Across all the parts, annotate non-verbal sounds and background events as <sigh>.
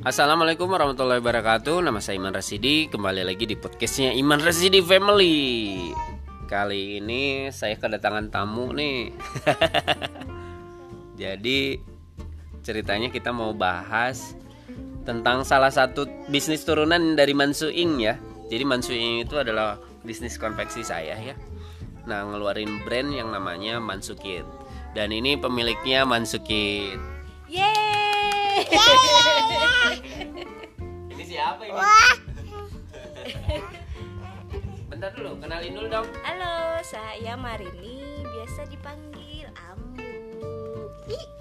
Assalamualaikum warahmatullahi wabarakatuh. Nama saya Iman Rasidi Kembali lagi di podcastnya Iman Rasidi Family. Kali ini saya kedatangan tamu nih. <laughs> Jadi ceritanya kita mau bahas Tentang salah satu bisnis turunan dari Mansuing ya. Jadi Mansuing itu adalah bisnis konveksi saya ya. Nah ngeluarin brand yang namanya Mansukit Dan ini pemiliknya Mansukit Yeay. Ini siapa ini? Bentar dulu, kenalin dulu dong. Halo, saya Marini, biasa dipanggil Ambu.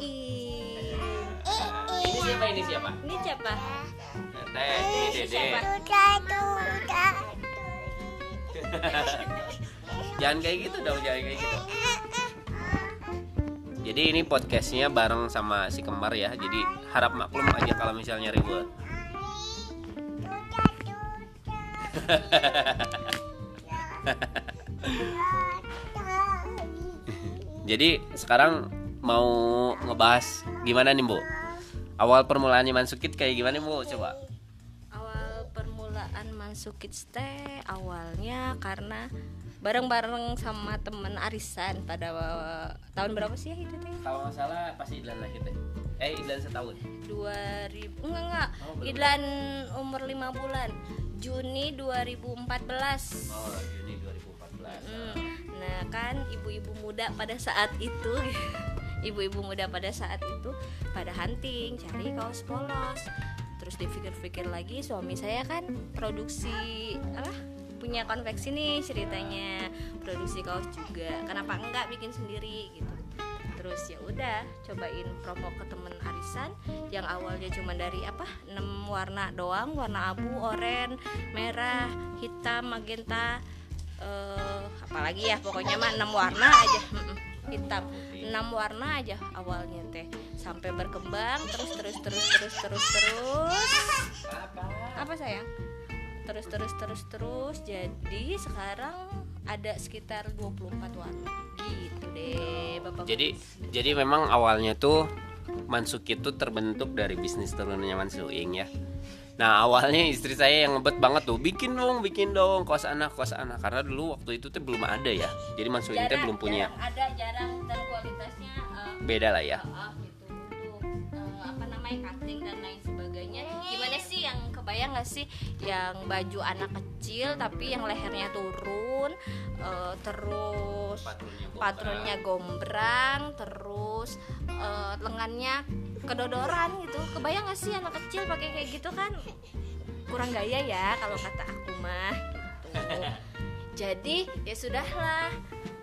Ii. Ini siapa? Ini siapa? Ini siapa? Teh, ini Dede. <laughs> Jangan kayak gitu dong, jangan kayak gitu. Jadi ini podcastnya bareng sama si kembar ya. Jadi harap maklum aja kalau misalnya ribut. <laughs> Jadi sekarang mau ngebahas gimana nih bu? Awal permulaannya Mansukit kayak gimana bu? Coba. Awal permulaan Mansukit teh awalnya karena bareng-bareng sama temen arisan pada tahun berapa sih ya itu teh? Kalau nggak salah pasti Idlan lahir deh. Eh Idlan setahun. 2000 enggak enggak Oh. Idlan umur 5 bulan Juni 2014 Oh Juni 2014. Hmm, Nah kan ibu-ibu muda pada saat itu <laughs> Ibu-ibu muda pada saat itu Pada hunting cari kaos polos Terus dipikir-pikir lagi suami saya kan produksi apa punya konveksi nih ceritanya produksi kaos juga. Kenapa enggak bikin sendiri gitu. Terus ya udah cobain promo ke temen arisan yang awalnya cuma dari apa 6 warna doang warna abu oranye merah hitam magenta eh apalagi ya pokoknya mah 6 warna aja. Hitam. 6 warna aja awalnya teh. Sampai berkembang terus terus terus terus terus terus terus terus terus. Jadi sekarang ada sekitar 24 warna gitu deh bapak Jadi jadi memang awalnya tuh Mansukit tuh terbentuk dari bisnis turunannya Mansuing ya. Nah awalnya istri saya yang ngebet banget tuh bikin dong bikin dong kos anak kos anak. Karena dulu waktu itu tuh belum ada ya. Jadi Mansuing Jarang- belum punya. jarang. Ada jarang. Dan kualitasnya eh, beda lah ya. ah, gitu. Untuk eh, apa namanya kebayang nggak sih yang baju anak kecil tapi yang lehernya turun eh, terus patronnya gombrang terus eh, lengannya kedodoran gitu. Kebayang gak sih anak kecil pakai kayak gitu kan? Kurang gaya ya kalau kata aku mah gitu. Jadi ya sudahlah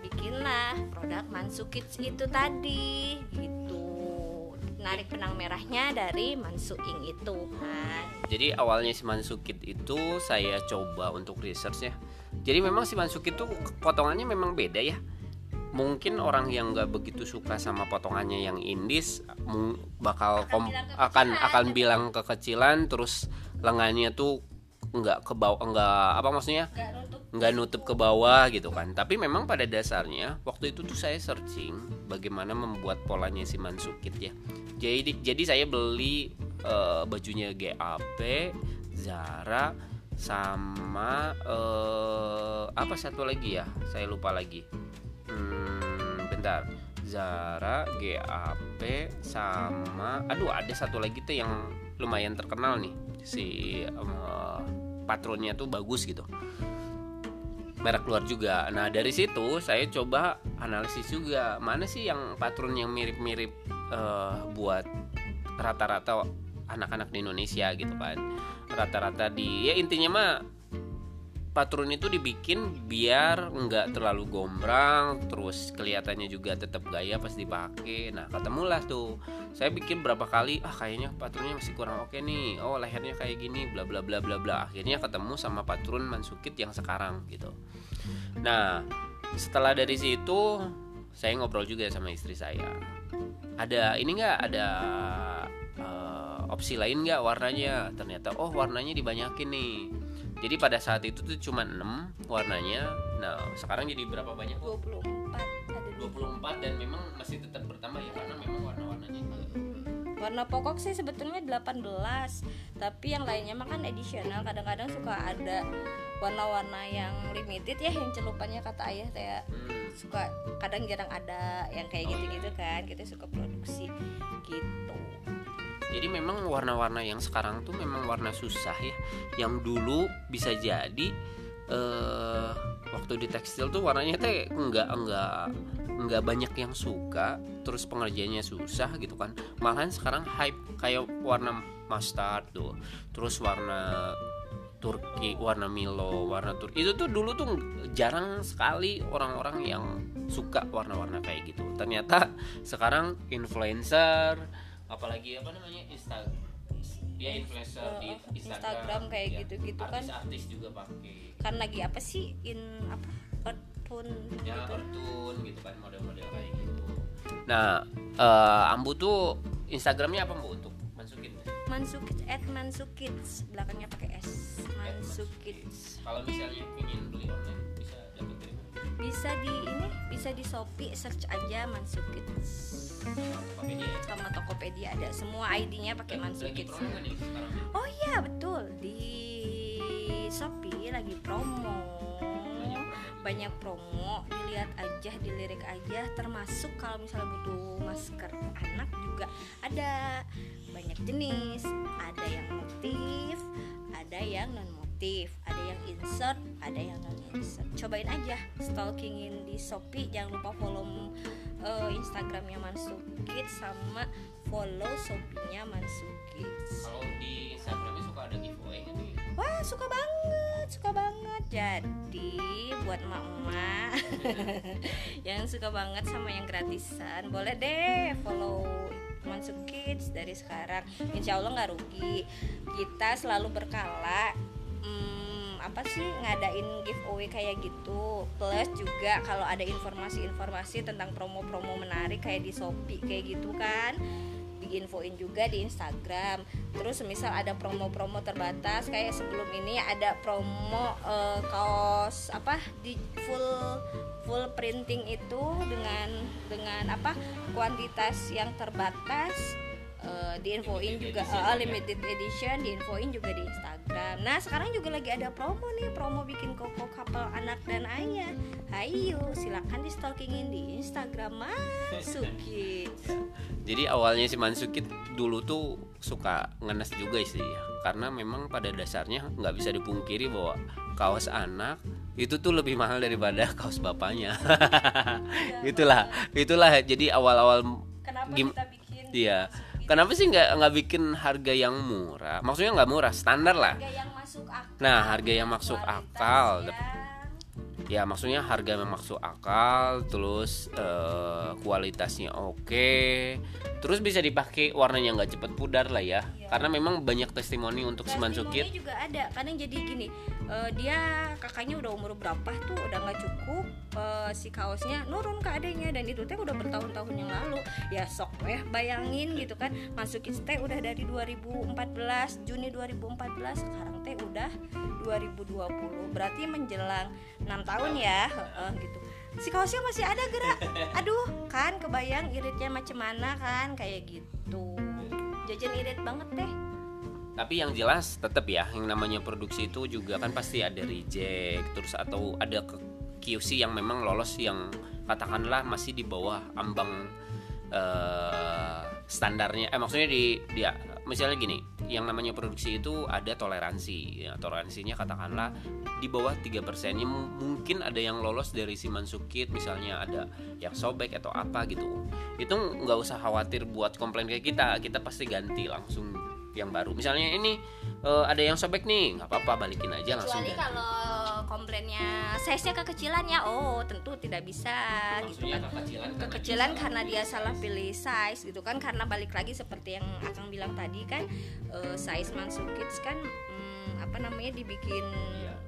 bikinlah produk Mansukits itu tadi gitu narik benang merahnya dari Mansuing itu kan Jadi awalnya si Mansukit itu saya coba untuk research ya. Jadi memang si Mansukit itu potongannya memang beda ya. Mungkin orang yang nggak begitu suka sama potongannya yang indis bakal Akan bilang akan kekecilan. akan bilang kekecilan terus lengannya tuh nggak ke bawah nggak apa maksudnya nggak nutup nggak nutup ke bawah gitu kan tapi memang pada dasarnya waktu itu tuh saya searching bagaimana membuat polanya si Mansukit ya jadi jadi saya beli eh, bajunya GAP Zara sama eh, apa satu lagi ya? Saya lupa lagi. Hmm, bentar. Zara GAP sama aduh ada satu lagi tuh yang lumayan terkenal nih. Si eh, patronnya tuh bagus gitu. Merek luar juga. Nah dari situ saya coba analisis juga. Mana sih yang patron yang mirip-mirip eh, buat rata-rata anak-anak di Indonesia gitu kan. Rata-rata di ya intinya mah patron itu dibikin biar nggak terlalu gombrang, terus kelihatannya juga tetap gaya pas dipakai. Nah ketemulah tuh. Saya bikin berapa kali ah kayaknya patronnya masih kurang oke nih. Oh lehernya kayak gini bla bla bla bla bla. Akhirnya ketemu sama patron Mansukit yang sekarang gitu. Nah, setelah dari situ saya ngobrol juga sama istri saya. Ada ini nggak ada eh, opsi lain nggak warnanya? Ternyata oh warnanya dibanyakin nih. Jadi pada saat itu tuh cuma 6 warnanya. Nah, sekarang jadi berapa banyak? Bu? 24 ada di 24 dan memang masih tetap bertambah ya karena memang warna-warnanya warna pokok sih sebetulnya 18 tapi yang lainnya mah kan additional kadang-kadang suka ada warna-warna yang limited ya yang celupannya kata ayah saya Hmm. Suka kadang jarang ada yang kayak gitu-gitu kan kita suka produksi gitu Jadi memang warna-warna yang sekarang tuh memang warna susah ya. Yang dulu bisa jadi eh waktu di tekstil tuh warnanya teh enggak enggak enggak banyak yang suka, terus pengerjaannya susah gitu kan. Malahan sekarang hype kayak warna mustard tuh, terus warna Turki, warna Milo, warna Turki itu tuh dulu tuh jarang sekali orang-orang yang suka warna-warna kayak gitu. Ternyata sekarang influencer, apalagi apa namanya Insta, ya influencer di Uh, Instagram, Instagram kayak ya, gitu-gitu kan. artis-artis juga pakai, kan lagi apa sih in apa earth pun ya gitu kartun gitu kan model-model kayak gitu. Nah, eh, Ambu tuh Instagramnya apa bu untuk? Mansukits at Mansukits belakangnya pakai S. Mansukits Kalau misalnya ingin beli online bisa dapat dari bisa di ini bisa di Shopee search aja Mansukits ya? sama Tokopedia ada semua ID-nya pakai Mansukits sekarang? oh iya betul. Di Shopee lagi promo Banyak promo. dilihat aja dilirik aja termasuk kalau misalnya butuh masker anak juga ada banyak jenis ada yang motif ada yang non motif ada yang insert ada yang non insert cobain aja stalkingin di shopee jangan lupa follow eh, instagramnya mansukit sama follow shopee-nya mansukit Kalau di Instagramnya suka ada giveaway gitu ya? Wah suka banget, suka banget. Jadi buat emak-emak <laughs> yang suka banget sama yang gratisan, boleh deh follow Mansuk Kids dari sekarang. Insya Allah nggak rugi. Kita selalu berkala. Hmm, apa sih ngadain giveaway kayak gitu plus juga kalau ada informasi-informasi tentang promo-promo menarik kayak di Shopee kayak gitu kan diinfoin juga di Instagram. Terus misal ada promo-promo terbatas kayak sebelum ini ada promo eh, kaos apa di full full printing itu dengan dengan apa kuantitas yang terbatas eh, diinfoin Limited juga edition eh, ya? limited edition diinfoin juga di Instagram. Nah sekarang juga lagi ada promo nih promo bikin koko couple anak dan ayah. Hayu silakan di stalkingin di Instagram Masuki. <laughs> Jadi awalnya si Mansukit dulu tuh suka ngenes juga sih ya Karena memang pada dasarnya nggak bisa dipungkiri bahwa kaos anak itu tuh lebih mahal daripada <laughs> kaos bapaknya <laughs> Itulah, itulah jadi awal-awal Kenapa Gim- kita bikin Iya. Kenapa sih nggak nggak bikin harga yang murah? Maksudnya nggak murah, standar lah. harga yang masuk akal Nah, harga yang masuk akal. yang- Ya maksudnya harga masuk akal, terus eh, kualitasnya oke, terus bisa dipakai warnanya nggak cepet pudar lah ya. Iya. Karena memang banyak testimoni untuk si Mansukit. Testimoni juga ada kadang jadi gini eh, dia kakaknya udah umur berapa tuh udah nggak cukup eh, si kaosnya nurun ke adanya dan itu teh udah bertahun-tahun yang lalu ya sok ya bayangin gitu kan masukin teh udah dari 2014 Juni 2014 sekarang teh udah 2020 berarti menjelang 6 tahun ya heeh, gitu. Si kaosnya masih ada gerak. <laughs> Aduh kan kebayang iritnya macam mana kan kayak gitu. Jajan irit banget teh. Tapi yang jelas tetap ya, yang namanya produksi itu juga kan pasti ada reject, terus atau ada ke QC yang memang lolos yang katakanlah masih di bawah ambang eh, standarnya. Eh maksudnya di dia misalnya gini, yang namanya produksi itu ada toleransi. Ya, toleransinya katakanlah di bawah 3% ya, mu- mungkin ada yang lolos dari si Mansukit misalnya ada yang sobek atau apa gitu. Itu nggak usah khawatir buat komplain kayak kita, kita pasti ganti langsung yang baru. Misalnya ini eh, ada yang sobek nih, nggak apa-apa balikin aja langsung kecuali ganti. kalau komplainnya size nya kekecilan ya oh tentu tidak bisa gitu Maksudnya kan kekecilan, kekecilan karena dia salah pilih size gitu kan karena balik lagi seperti yang akang bilang tadi kan eh, size mansukits kan hmm, apa namanya dibikin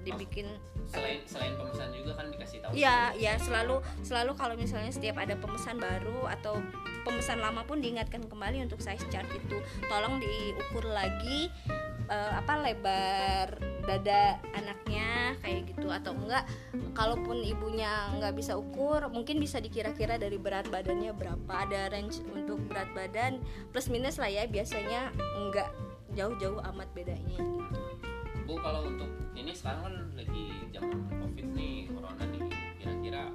Iya. dibikin selain selain pemesan juga kan dikasih tahu. Iya, ya selalu selalu kalau misalnya setiap ada pemesan baru atau pemesan lama pun diingatkan kembali untuk size chart itu. Tolong diukur lagi eh, apa lebar dada anaknya kayak gitu atau enggak kalaupun ibunya nggak bisa ukur mungkin bisa dikira-kira dari berat badannya berapa. Ada range untuk berat badan plus minus lah ya biasanya enggak jauh-jauh amat bedanya. Gitu Bu kalau untuk ini sekarang kan lagi zaman covid nih corona nih kira-kira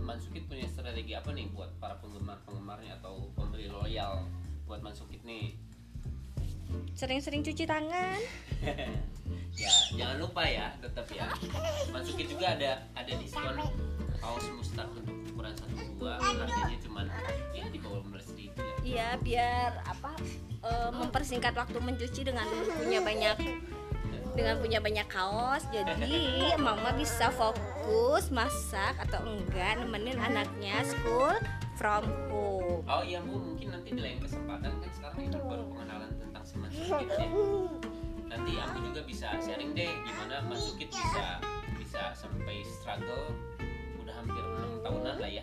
Mansukit punya strategi apa nih buat para penggemar penggemarnya atau pembeli loyal buat Mansukit nih sering-sering cuci tangan. <laughs> Ya jangan lupa ya tetap ya. Mansukit juga ada ada diskon kaos mustard untuk ukuran satu dua. Harganya cuman ya di bawah 15 ribu ya. Iya biar apa eh, mempersingkat waktu mencuci dengan punya banyak dengan punya banyak kaos. Jadi mama bisa fokus masak atau enggak nemenin anaknya school from home. Oh iya bu, mungkin nanti di lain kesempatan kan sekarang ini baru pengenalan tentang si Mansukit ya. Nanti aku juga bisa sharing deh gimana Mansukit bisa bisa sampai struggle udah hampir enam tahunan lah ya.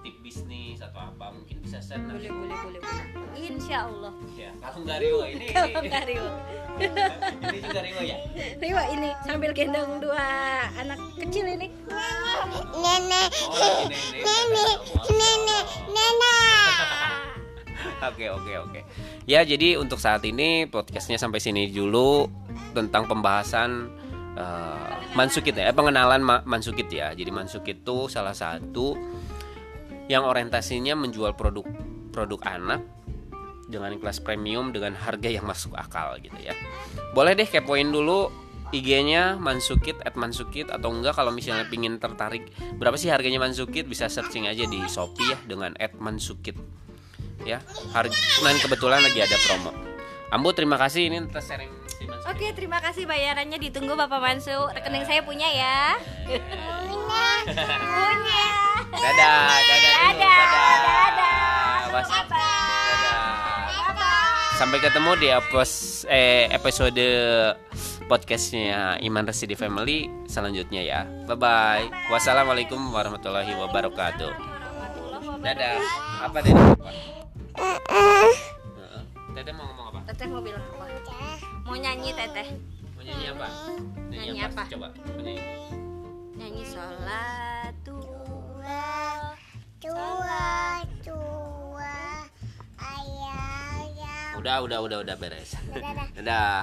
Tip bisnis atau apa mungkin bisa share nanti. boleh boleh boleh boleh. Insya Allah. Ya kalau nggak Rio ini. Kalau Rio <laughs> ini juga Rio ya. Rio ini sambil gendong dua anak kecil ini Nenek, Oh ini ini. nenek, nenek. Oke oke oke. Ya jadi untuk saat ini podcastnya sampai sini dulu tentang pembahasan eh, Mansukit ya, eh, pengenalan Ma- Mansukit ya. Jadi Mansukit itu salah satu yang orientasinya menjual produk produk anak dengan kelas premium dengan harga yang masuk akal gitu ya. Boleh deh kepoin dulu IG-nya Mansukit at Mansukit atau enggak kalau misalnya pingin tertarik berapa sih harganya Mansukit? Bisa searching aja di Shopee ya dengan at Mansukit ya. Harga dan kebetulan lagi ada promo. Ambu terima kasih. Ini atas sharing si Oke terima kasih bayarannya. Ditunggu Bapak Mansu. Rekening saya punya ya. Punya. Dadah dadah dulu, Dadah, dadah. Dadah. Mas- dadah. Bye-bye. Sampai ketemu di eh, episode podcastnya Iman Resi di Family selanjutnya ya. Bye bye wassalamualaikum warahmatullahi wabarakatuh. Dadah. Apa dadah apa Heeh. Teteh mau ngomong apa? Teteh mau bilang apa? Mau nyanyi teteh. Mau nyanyi apa? Nyanyi apa? coba. Nyanyi. Nyanyi sholat udah udah udah udah beres Dadah. dadah